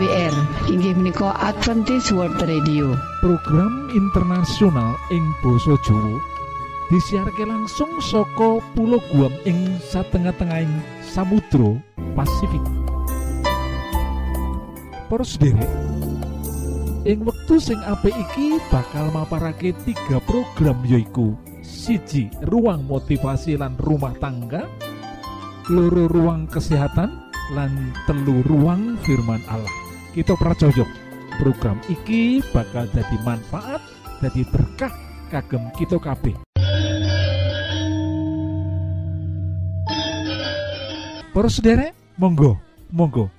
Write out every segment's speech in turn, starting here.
AWR inggih menika Adventist World Radio. Program internasional ing Boso Jowo disiharke langsung soko pulau Guam ing satengah-tengahing Samudro Pasifik. Sendiri ing wektu sing apik iki bakal maparake tiga program yoiku siji ruang motivasi lan rumah tangga loro ruang kesehatan lan telu ruang firman Allah kita pracojok program iki bakal jadi manfaat jadi berkah kagem kita kabeh. Para sederek monggo monggo.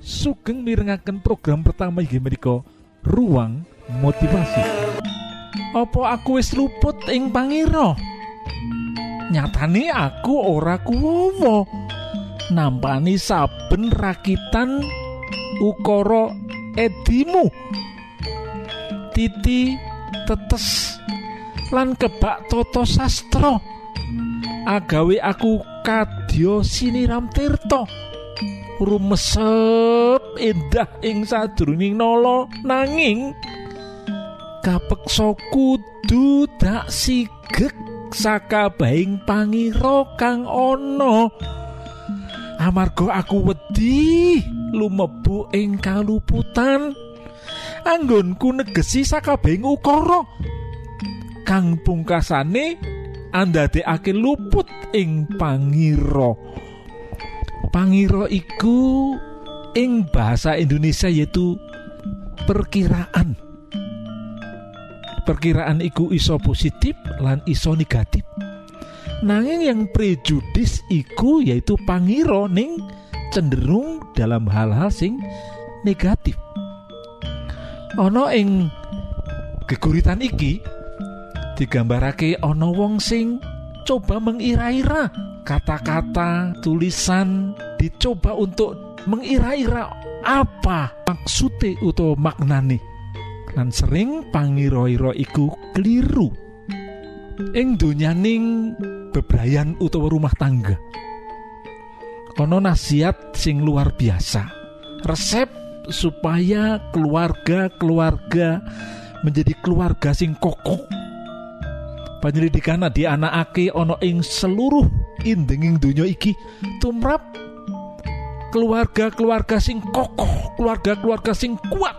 Sugeng mirengaken program pertama iki menika ruang motivasi. Apa aku wis luput ing pangira nyatane aku ora kuwowo. Nampani saben rakitan ukara edimu. Titi tetes lan kebak toto sastra. Agawe aku kadya siniram tirta. Rumesep endah ing sadurunging nala nanging kapeksa kudu dak sigek saka baing pangira kang ana. Amarga aku wedi lumebu ing kaluputan. Anggonku negesi sakabehing ukara. Kang pungkasane andadekake luput ing pangira pangira iku ing bahasa Indonesia yaitu perkiraan. Perkiraan iku iso positif lan iso negatif. Nanging yang prejudis iku yaitu pangiro ning cenderung dalam hal-hal sing negatif. Ana ing geguritan iki digambarake ana wong sing coba mengira-ira. Kata-kata tulisan dicoba untuk mengira-ira apa maksude utawa maknane. Lan sering pangiro-iro iku keliru. Ing donyaning bebrayan utawa rumah tangga ono nasihat sing luar biasa. Resep supaya keluarga-keluarga menjadi keluarga sing kokoh. Penyelidikan di anak ake ono ing seluruh indenging dunia iki tumrap keluarga-keluarga sing kokoh keluarga-keluarga sing kuat.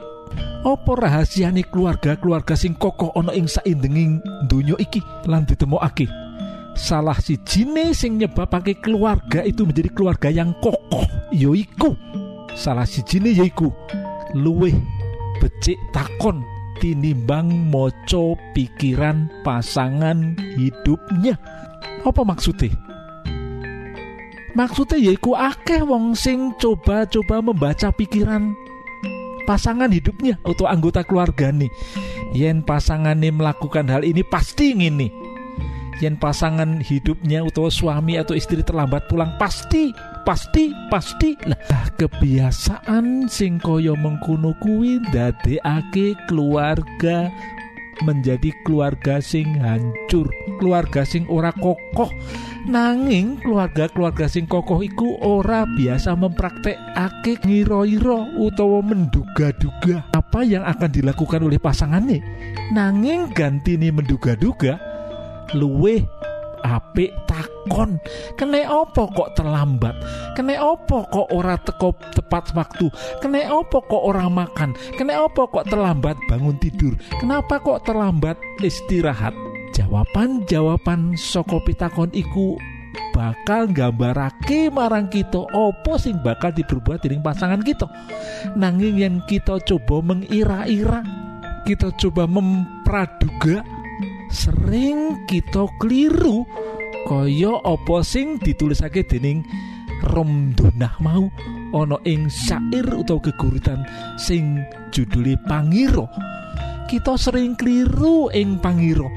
Apa rahasiane keluarga-keluarga sing kokoh ana ing saindenging donya iki lan ditemokake? Salah sijine sing nyebabake keluarga itu menjadi keluarga yang kokoh yaiku salah sijine yaiku luweh becik takon tinimbang maca pikiran pasangan hidupnya. Apa maksudnya? Maksudnya yaiku akeh wong sing coba-coba membaca pikiran pasangan hidupnya atau anggota keluarga nih yen pasangan nih melakukan hal ini pasti ngini yen pasangan hidupnya atau suami atau istri terlambat pulang pasti pasti pasti. Lah kebiasaan sing kaya mengkono kuwi ndadekake keluarga menjadi keluarga sing hancur keluarga sing ora kokoh. Nanging keluarga-keluarga sing kokoh iku ora biasa mempraktekake ngira-ira utawa menduga-duga apa yang akan dilakukan oleh pasangannya. Nanging ganti nih menduga-duga luweh apik takon. Kene opo kok terlambat? Kene opo kok ora teko tepat waktu? Kene opo kok ora makan? Kene opo kok terlambat bangun tidur? Kenapa kok terlambat istirahat? Jawaban-jawaban saka pitakon iku bakal nggambarake marang kita opo sing bakal diperbuat dening pasangan kita. Nanging yang kita coba mengira-ira kita coba mempraduga sering kita keliru kaya apa sing ditulisake dening Romdonah mau ana ing syair utawa geguritan sing judule Pangiro. Kita sering keliru ing Pangiro.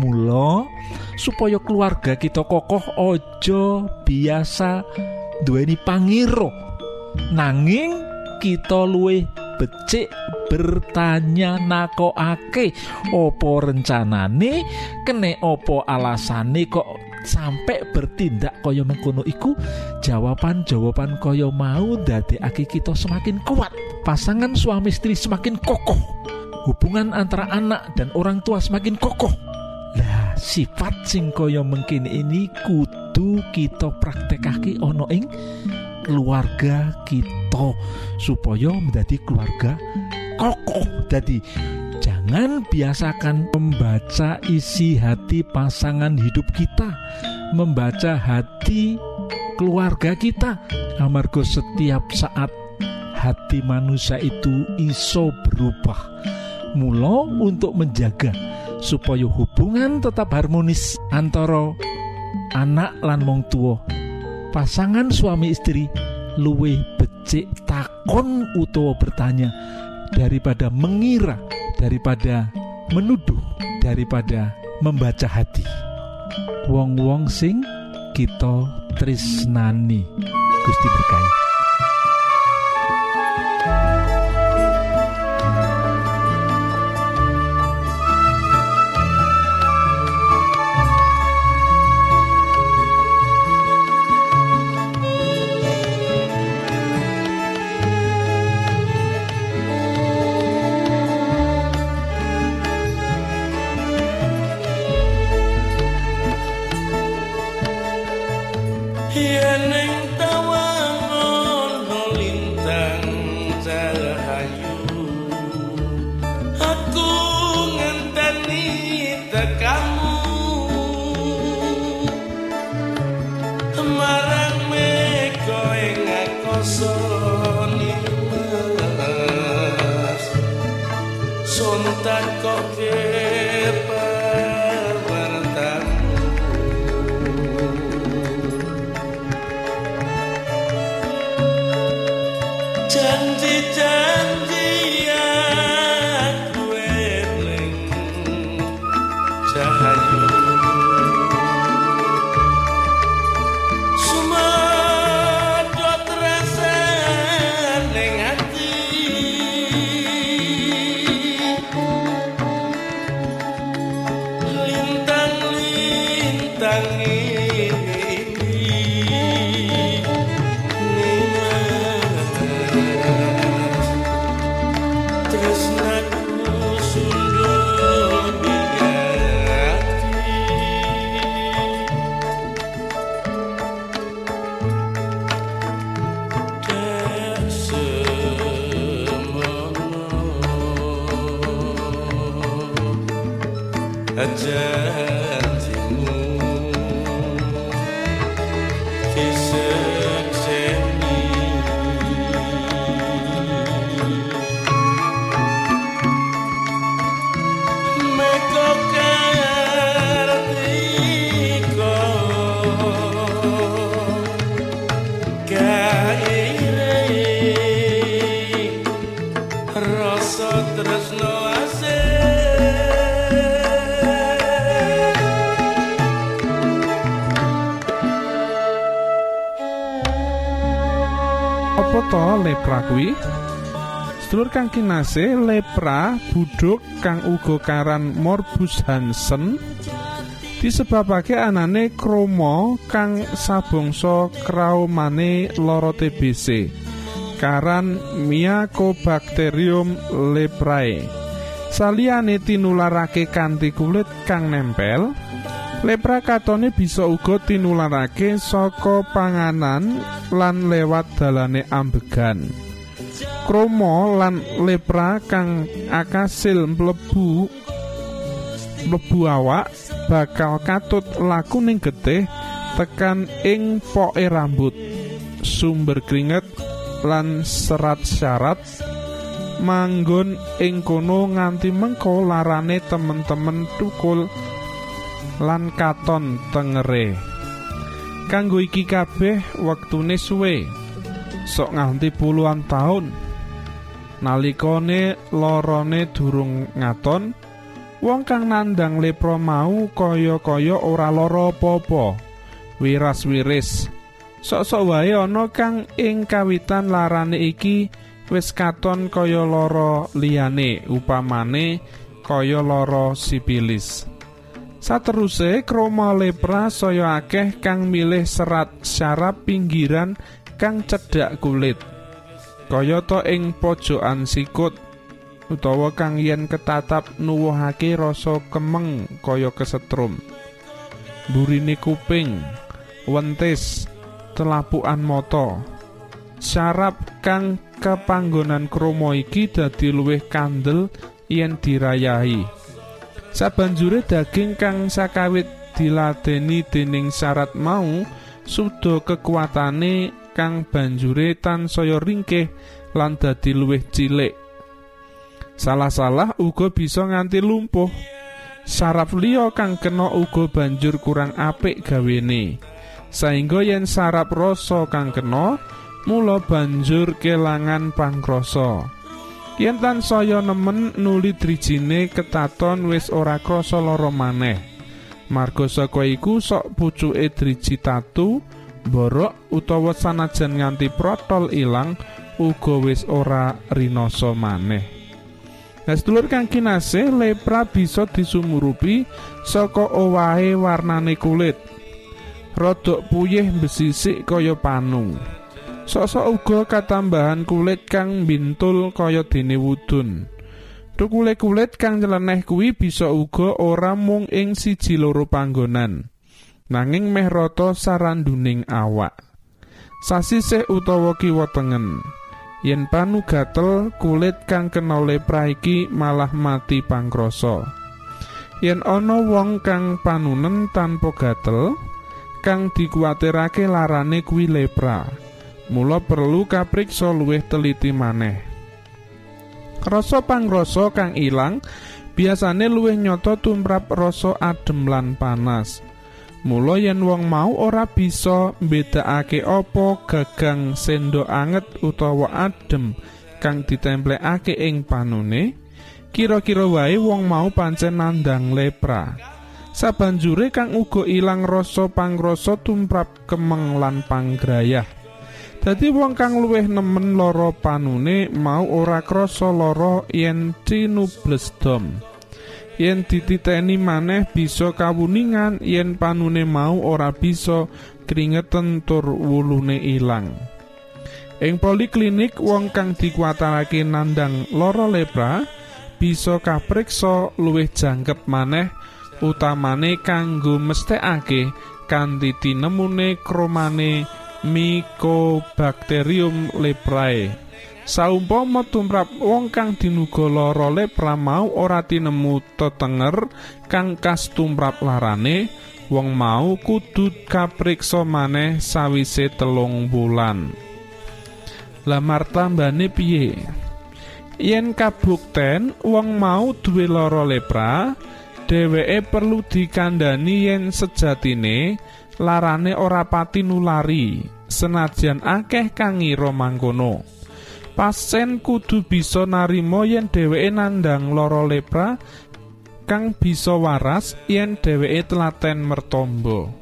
Mula supaya keluarga kita kokoh ojo biasa duweni Pangiro. Nanging kita luwih becik bertanya nakokake opo rencanane? Kene opo alasane kok sampai bertindak kaya mengkono iku? Jawaban-jawaban kaya mau ndadekake kita semakin kuat. Pasangan suami istri semakin kokoh. Hubungan antara anak dan orang tua semakin kokoh. Lah sifat sing kaya mungkin ini kudu kita praktekake ono ing keluarga kita supaya menjadi keluarga kokoh. Jadi jangan biasakan membaca isi hati pasangan hidup kita membaca hati keluarga kita. Amargo setiap saat hati manusia itu iso berubah. Mulo untuk menjaga supaya hubungan tetap harmonis antara anak lan wong tua pasangan suami istri luwih becik takon utawa bertanya daripada mengira daripada menuduh daripada membaca hati. Wong-wong sing kita trisnani Gusti berkahi lepra kuwi. Sedulur kang kinase lepra buduk kang uga karan Morbus Hansen. Disebabake anane kromo kang sabongso kraumane loro TBC karan Mycobacterium leprae. Saliyane tinularake kanthi kulit kang nempel lepra katone bisa uga tinularake saka panganan lan lewat dalane ambegan. Kromo lan lepra kang akasil mlebu mlebu awak bakal katut laku ning getih tekan ing poke rambut sumber keringet lan serat syarat. Manggon ing kono nganti mengko larane temen-temen tukul lan katon tengere. Kanggo iki kabeh wektune suwe sok nganti puluhan tahun nalikane lorone durung ngaton wong kang nandang lepro mau kaya-kaya ora lara apa-apa. Wiras-wiris. Sok-sok wae ana kang ing kawitan larane iki wis katon kaya lara liyane upamane kaya lara sipilis Sateruse kroma lepra saya akeh kang milih serat syarap pinggiran kang cedhak kulit. Kayata ing pojokan sikut utawa kang yen ketatap nuwuhake rasa kemeng kaya kesetrum. Burine kuping, wentis, telapukan mata. Syarap kang kepanggonan kroma iki dadi luwih kandel yen dirayahi. Sabanjure daging kang sakawit diladeni dening syarat mau suda kekuatane kang banjure tansaya ringkih lan dadi luwih cilik. Salah-salah uga bisa nganti lumpuh. Saraf liya kang kena uga banjur kurang apik gawene. Saengga yen sarap rasa kang kena, mula banjur kelangan pangrasa. Yen tansaya nemen nuli drijine ketaton wis ora krasa lara maneh. Marga saka iku sok pucuke driji tatu, borok utawa sanajan nganti protol ilang uga wis ora rinoso maneh. Nah, sedulur kang kinasih lepra bisa disumurupi saka owahe warnane kulit. Rodok puyih besisik kaya panu. Sok-sok uga katambahan kulit kang bintul kaya dene wudun. Tukule kulit kang nyeleneh kuwi bisa uga ora mung ing siji loro panggonan. Nanging meh rata saranduning awak. Sasisih utawa kiwa tengen. Yen panu gatel kulit kang kena lepra iki malah mati pangkrasa. Yen ana wong kang panunen tanpa gatel, kang dikuwatirake larane kuwi lepra. Mula perlu kapriksa luwih teliti maneh. Rasa pangrasa kang ilang biasane luwih nyata tumrap rasa adem lan panas. Mula yen wong mau ora bisa mbedakake apa gagang sendok anget utawa adem kang ditemplekake ing panune, kira-kira wae wong mau pancen nandang lepra. Sabanjure kang uga ilang rasa pangrasa tumrap kemeng lan panggrayah. Dadi wong kang luwih nemen lara panune mau ora krasa lara yen tinubles dom. Yen dititeni maneh bisa kawuningan yen panune mau ora bisa kringeten tur wulune ilang. Ing poliklinik wong kang dikuatarake nandang lara lepra bisa kapriksa luwih jangkep maneh utamane kanggo mesthekake kanthi tinemune kromane Mycobacterium leprae. Saumpama tumrap wong kang dinuga lara lepra mau ora tinemu tetenger kang kas tumrap larane, wong mau kudu kapriksa maneh sawise telung bulan. Lah martambane piye? Yen kabukten wong mau duwe lara lepra, dheweke perlu dikandani yen sejatine larane ora pati nulari. Senajan akeh kang ngira mangkono. Pasien kudu bisa narima yen dheweke nandang lara lepra kang bisa waras yen dheweke telaten mertombo.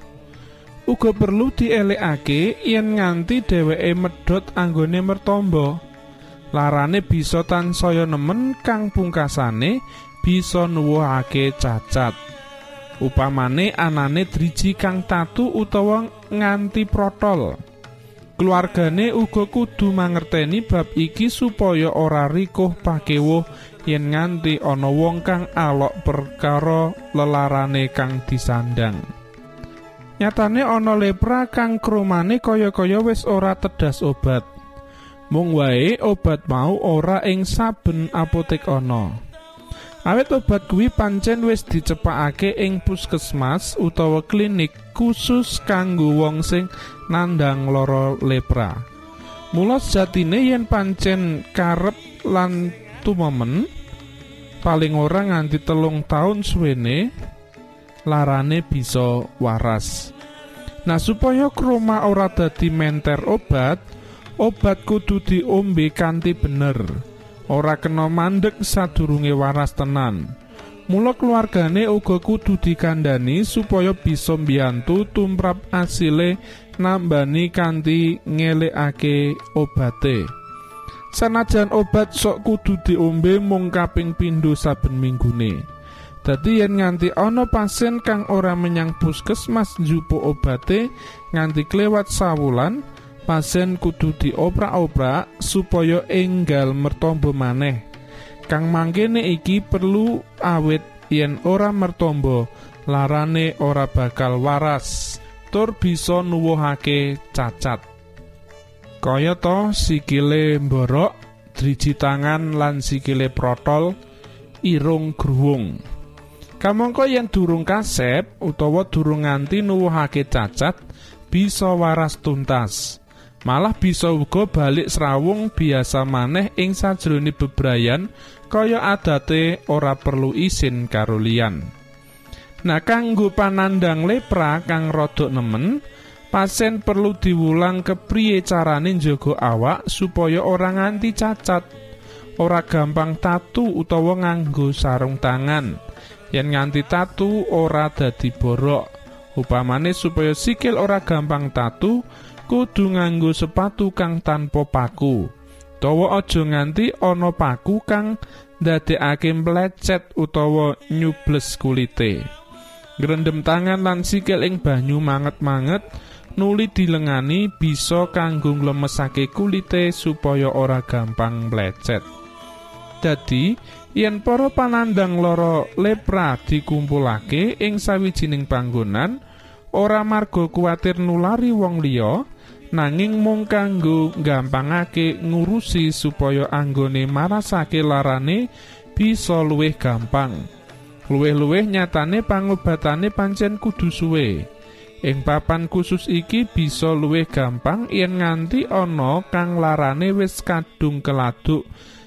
Uga perlu dielekake yen nganti dheweke medhot anggone mertombo. Larane bisa tansaya nemen kang pungkasane bisa nuwuhake cacat upamane anane driji kang tatu utawa nganti protol. Keluargane uga kudu mangerteni bab iki supaya ora rikuh pakewuh yen nganti ana wong kang alok perkara lelarane kang disandang. Nyatane ana lepra kang kromane kaya-kaya wis ora tedas obat. Mung wae obat mau ora ing saben apotek ana Awet obat kuwi pancen wis dicepakake ing puskesmas utawa klinik khusus kanggo wong sing nandang lara lepra. Mula sejatine yen pancen karep lan tumomen paling ora nganti telung tahun suwene larane bisa waras. Nah supaya kroma ora dadi menter obat, obat kudu diombe kanthi bener. Ora kena mandek sadurunge waras tenan. Mula keluargane uga kudu dikandani supaya bisa mbiyantu tumrap asile nambani kanthi ngelekake obate. Sanajan obat sok kudu diombe mung kaping pindho saben minggune. Dadi yen nganti ana pasien kang ora menyang puskesmas njupuk obate nganti klewat sawulan, pasien kudu dioprak-oprak supaya enggal mertombo maneh. Kang mangkene iki perlu awit yen ora mertombo, larane ora bakal waras, tur bisa nuwuhake cacat. Kaya to sikile mborok, driji tangan lan sikile protol, irung gruwung. Kamangka yen durung kasep utawa durung nganti nuwuhake cacat, bisa waras tuntas. Malah bisa uga balik serawung biasa maneh ing sajroning bebrayan kaya adate ora perlu isin karo liyan. Nah kanggo panandang lepra kang rodok nemen, pasien perlu diwulang kepriye carane njaga awak supaya ora nganti cacat. Ora gampang tatu utawa nganggo sarung tangan. yen nganti tatu ora dadi borok upamane supaya sikil ora gampang tatu kudu nganggo sepatu kang tanpa paku. Utawa aja nganti ana paku kang ndadekake mlecet utawa nyubles kulite. Grendem tangan lan sikil ing banyu manget-manget nuli dilengani bisa kanggo nglemesake kulite supaya ora gampang mlecet. Dadi yen para panandang loro lepra dikumpulake ing sawijining panggonan ora marga kuwatir nulari wong liya nanging mung kanggo gampangake ngurusi supaya anggone marasake larane bisa luwih gampang. Luwih-luwih nyatane pangobatane pancen kudu suwe. Ing papan khusus iki bisa luwih gampang yen nganti ana kang larane wis kadung keladuk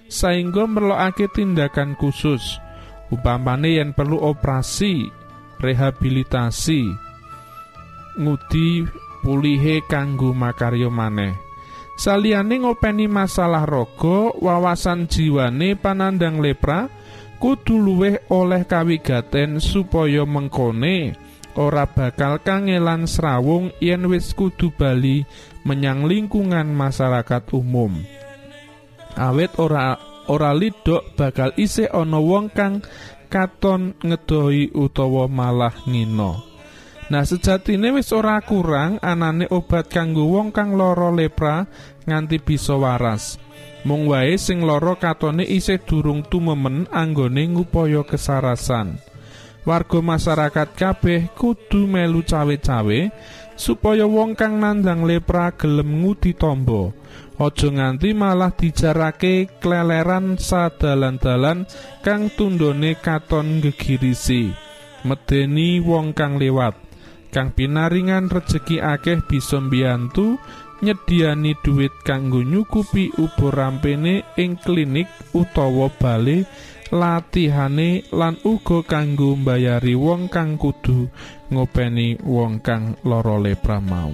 saingga merlokake tindakan khusus. Upamane yen perlu operasi rehabilitasi. Ngudi pulihe kanggo makaryo maneh saliyane ngopeni masalah rogo wawasan jiwane panandang lepra kudu luwih oleh kawigaten supaya mengkone ora bakal kangelan srawung yen wis kudu bali menyang lingkungan masyarakat umum. awit ora ora lidok bakal isih ana wong kang katon ngedoi utawa malah ngino. Nah sejatine wis ora kurang anane obat kanggo wong kang lara lepra nganti bisa waras. Mung wae sing lara katone isih durung tumemen anggone ngupaya kesarasan. Warga masyarakat kabeh kudu melu cawe-cawe supaya wong kang nandang lepra gelem ngudi tombo. Aja nganti malah dijarake kleleran sadalan-dalan kang tundone katon gegirisi. Medeni wong kang lewat. Kang pinaringan rejeki akeh bisa mbiyantu nyediani dhuwit kanggo nyukupi ubur rampene ing klinik utawa bale latihane lan uga kanggo mbayari wong kang kudu ngopeni wong kang lara lepra mau.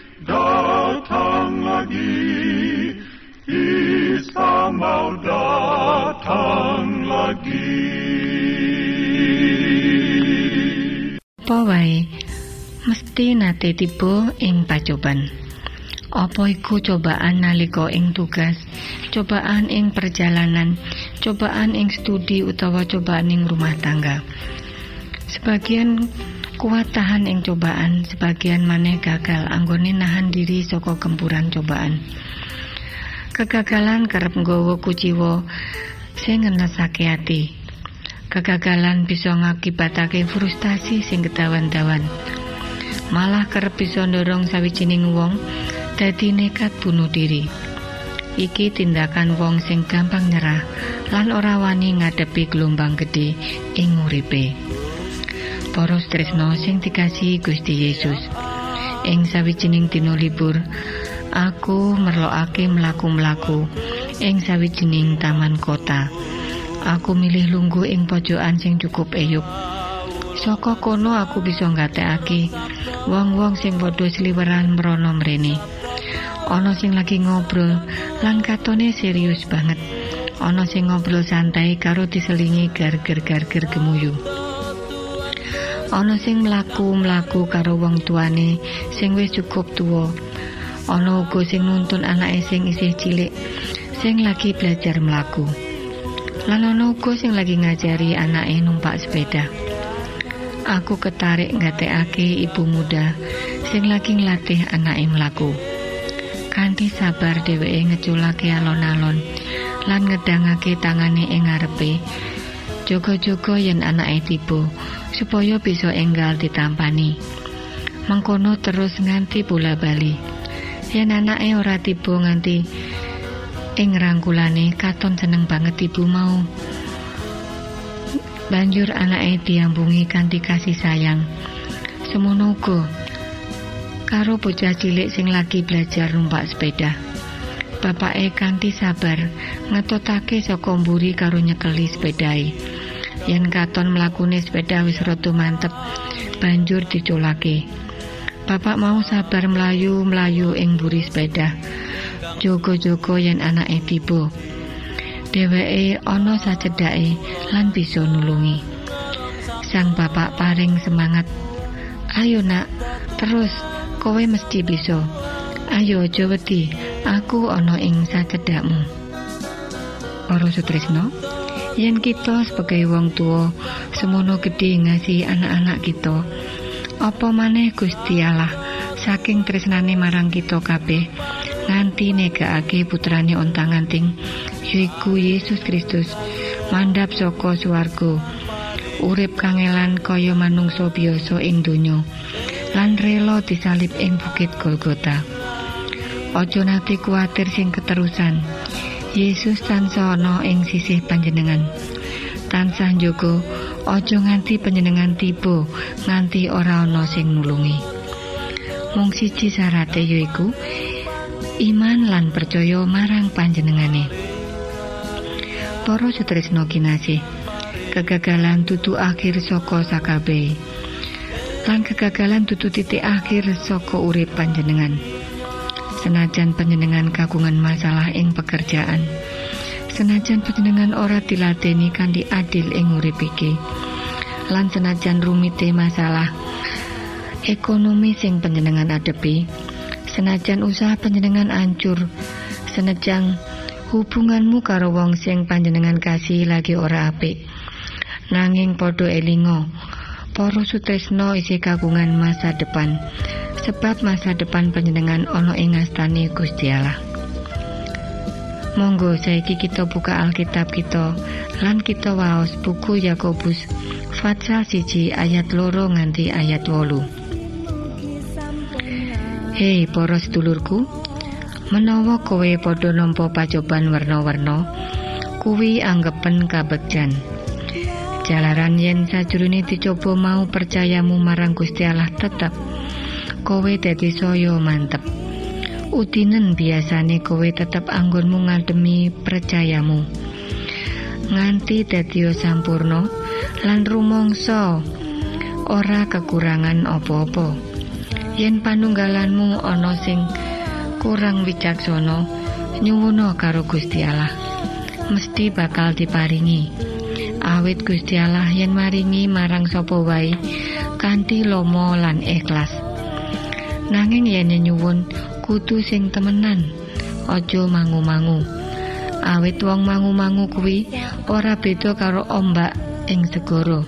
datang lagi, Isa mau datang lagi. Apa mesti nate tiba ing pacoban. Apa iku cobaan nalika ing tugas, cobaan ing perjalanan, cobaan ing studi utawa cobaan ing rumah tangga. Sebagian kuat tahan ing cobaan, sebagian maneh gagal anggone nahan diri saka gempuran cobaan. Kegagalan kerep nggawa kuciwa sing ngenesake ati. Kegagalan bisa ngakibatake frustasi sing kedawan-dawan. Malah kerep bisa ndorong sawijining wong dadi nekat bunuh diri. Iki tindakan wong sing gampang nyerah lan ora wani ngadepi gelombang gedhe ing uripe. Para tresno sing dikasihi Gusti Yesus. Ing sawijining dina libur, aku merlokake mlaku-mlaku ing sawijining taman kota. Aku milih lungguh ing pojokan sing cukup eyup. Saka kono aku bisa nggatekake wong-wong sing padha sliweran mrono mrene. Ana sing lagi ngobrol lan katone serius banget. Ana sing ngobrol santai karo diselingi gar-gar-gar gemuyu. Ana sing mlaku-mlaku karo wong tuane sing wis cukup tuwa. Ana uga sing nuntun anake sing isih cilik sing lagi belajar mlaku. Lan ana uga sing lagi ngajari anake numpak sepeda. Aku ketarik ngatekake ibu muda sing lagi nglatih anake mlaku. Kanthi sabar dheweke ngeculake alon-alon lan ngedangake tangane ing ngarepe. Jogo-jogo yen anake tiba supaya bisa enggal ditampani. Mengkono terus nganti bola bali. Yen anake ora tiba nganti ing rangkulane katon seneng banget ibu mau. Banjur anake diambungi kanthi kasih sayang. Semono uga karo bocah cilik sing lagi belajar numpak sepeda. Bapake kanthi sabar ngetotake saka mburi karo nyekeli sepedae. Yen katon mlakune sepeda wis rada mantep, banjur diculake. Bapak mau sabar mlayu-mlayu ing mburi sepeda. Jogo-jogo yen anake tiba. Dheweke ana sacedhake lan bisa nulungi. Sang bapak paring semangat. Ayo nak, terus kowe mesti bisa. Ayo aja aku ana ing sacedhakmu. Para sutrisno, yen kita sebagai wong tua semono gedhe ngasihi anak-anak kita, apa maneh Gusti Allah? Saking tresnane marang kita kabeh nganti negakake putrane ontang-anting yaiku Yesus Kristus mandhap saka swarga urip kangelan kaya manungsa biasa ing donya lan rela disalib ing bukit Golgota Ojo nate kuatir sing keterusan Yesus tansah ana ing sisih panjenengan tansah njogo ojo nganti panjenengan tiba nganti ora ana sing nulungi mung siji syarate yaiku iman lan percaya marang panjenengane. Para sutrisno kinasih, kegagalan tutu akhir saka sakabe. Lan kegagalan tutu titik akhir saka urip panjenengan. Senajan panjenengan kagungan masalah ing pekerjaan, senajan panjenengan ora diladeni kanthi adil ing urip iki. Lan senajan rumite masalah ekonomi sing panjenengan adepi, senajan usaha panjenengan ancur senajan hubunganmu karo wong sing panjenengan kasih lagi ora apik. Nanging padha elingo para sutresno isih kagungan masa depan sebab masa depan panjenengan ana ing ngastane Gusti Allah Monggo saiki kita buka Alkitab kita lan kita waos buku Yakobus Fatsal siji ayat loro nganti ayat wolu. Hei para sedulurku, menawa kowe padha nampa pacoban werna-werna, kuwi anggepen kabegjan. Jalaran yen sajroné dicoba mau percayamu marang Gusti Allah tetep, kowe dadi saya mantep. Udinen biasane kowe tetep anggonmu ngademi percayamu. Nganti dadi sampurna lan rumangsa ora kekurangan apa-apa. yen panunggalanmu ana sing kurang wicaksana nyuwuna karo Gusti Allah mesti bakal diparingi awit Gusti Allah yen maringi marang sapa wae kanthi lomo lan ikhlas nanging yen nyuwun kudu sing temenan. Aja mangu-mangu. Awit wong mangu-mangu kuwi ora beda karo ombak ing segara.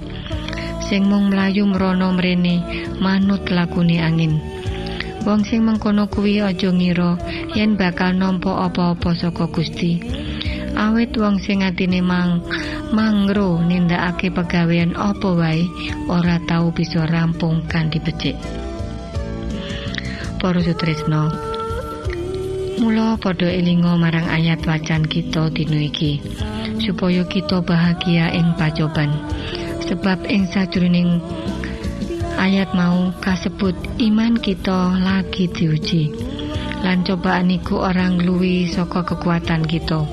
Sing mung mlayu mrono mrene manut lakune angin. Wong sing mengkono kuwi aja ngira yen bakal nampa apa-apa saka Gusti. Awit wong sing atine mang mangro nindakake pegawean apa wae ora tau bisa rampung kanthi becik para sutresno Mula padha elinga marang ayat wacan kita dina iki supaya kita bahagia ing pacoban. Sebab ing sajroning ayat mau kasebut iman kita lagi diuji. Lan cobaan iku orang luwi saka kekuatan kita.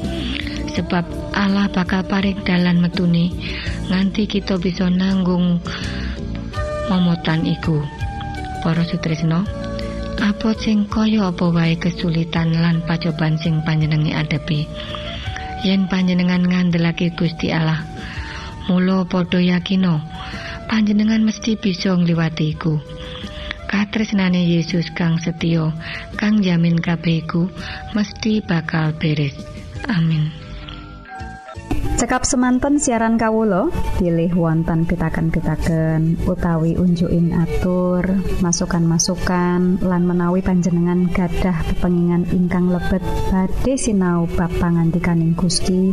Sebab Allah bakal paring dalan metune nganti kita bisa nanggung momotan iku. Para sutresno apa sing kaya apa wae kesulitan lan pacoban sing panjenengan adepi? Yen panjenengan ngandelake Gusti Allah mulo padha yakino panjenengan mesti bisa ngliwati iku. Katresnane Yesus kang setya kang jamin kabeh iku mesti bakal beres. Amin Cekap semanten siaran Kawulo pilih wonten pitaken-pitaken utawi unjuin atur masukan-masukan lan menawi panjenengan gadah pepengingan ingkang lebet badhe sinau ba pangantikaning Gusti.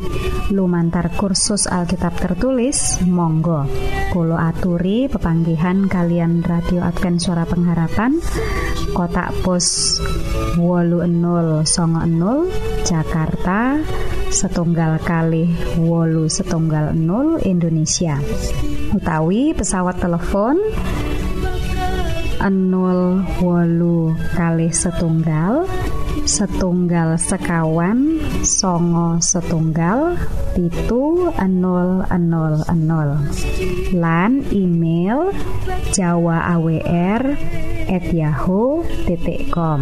Lumantar kursus Alkitab tertulis Monggo Kulo aturi pepanggihan kalian radio Advent suara pengharapan kotak pos wolu 00 Jakarta setunggal kali wolu setunggal 0 Indonesia. Utawi pesawat telepon 0 wolu kali setunggal setunggal sekawan songo setunggal pitu 000 lan email jawa awr at yahoo.com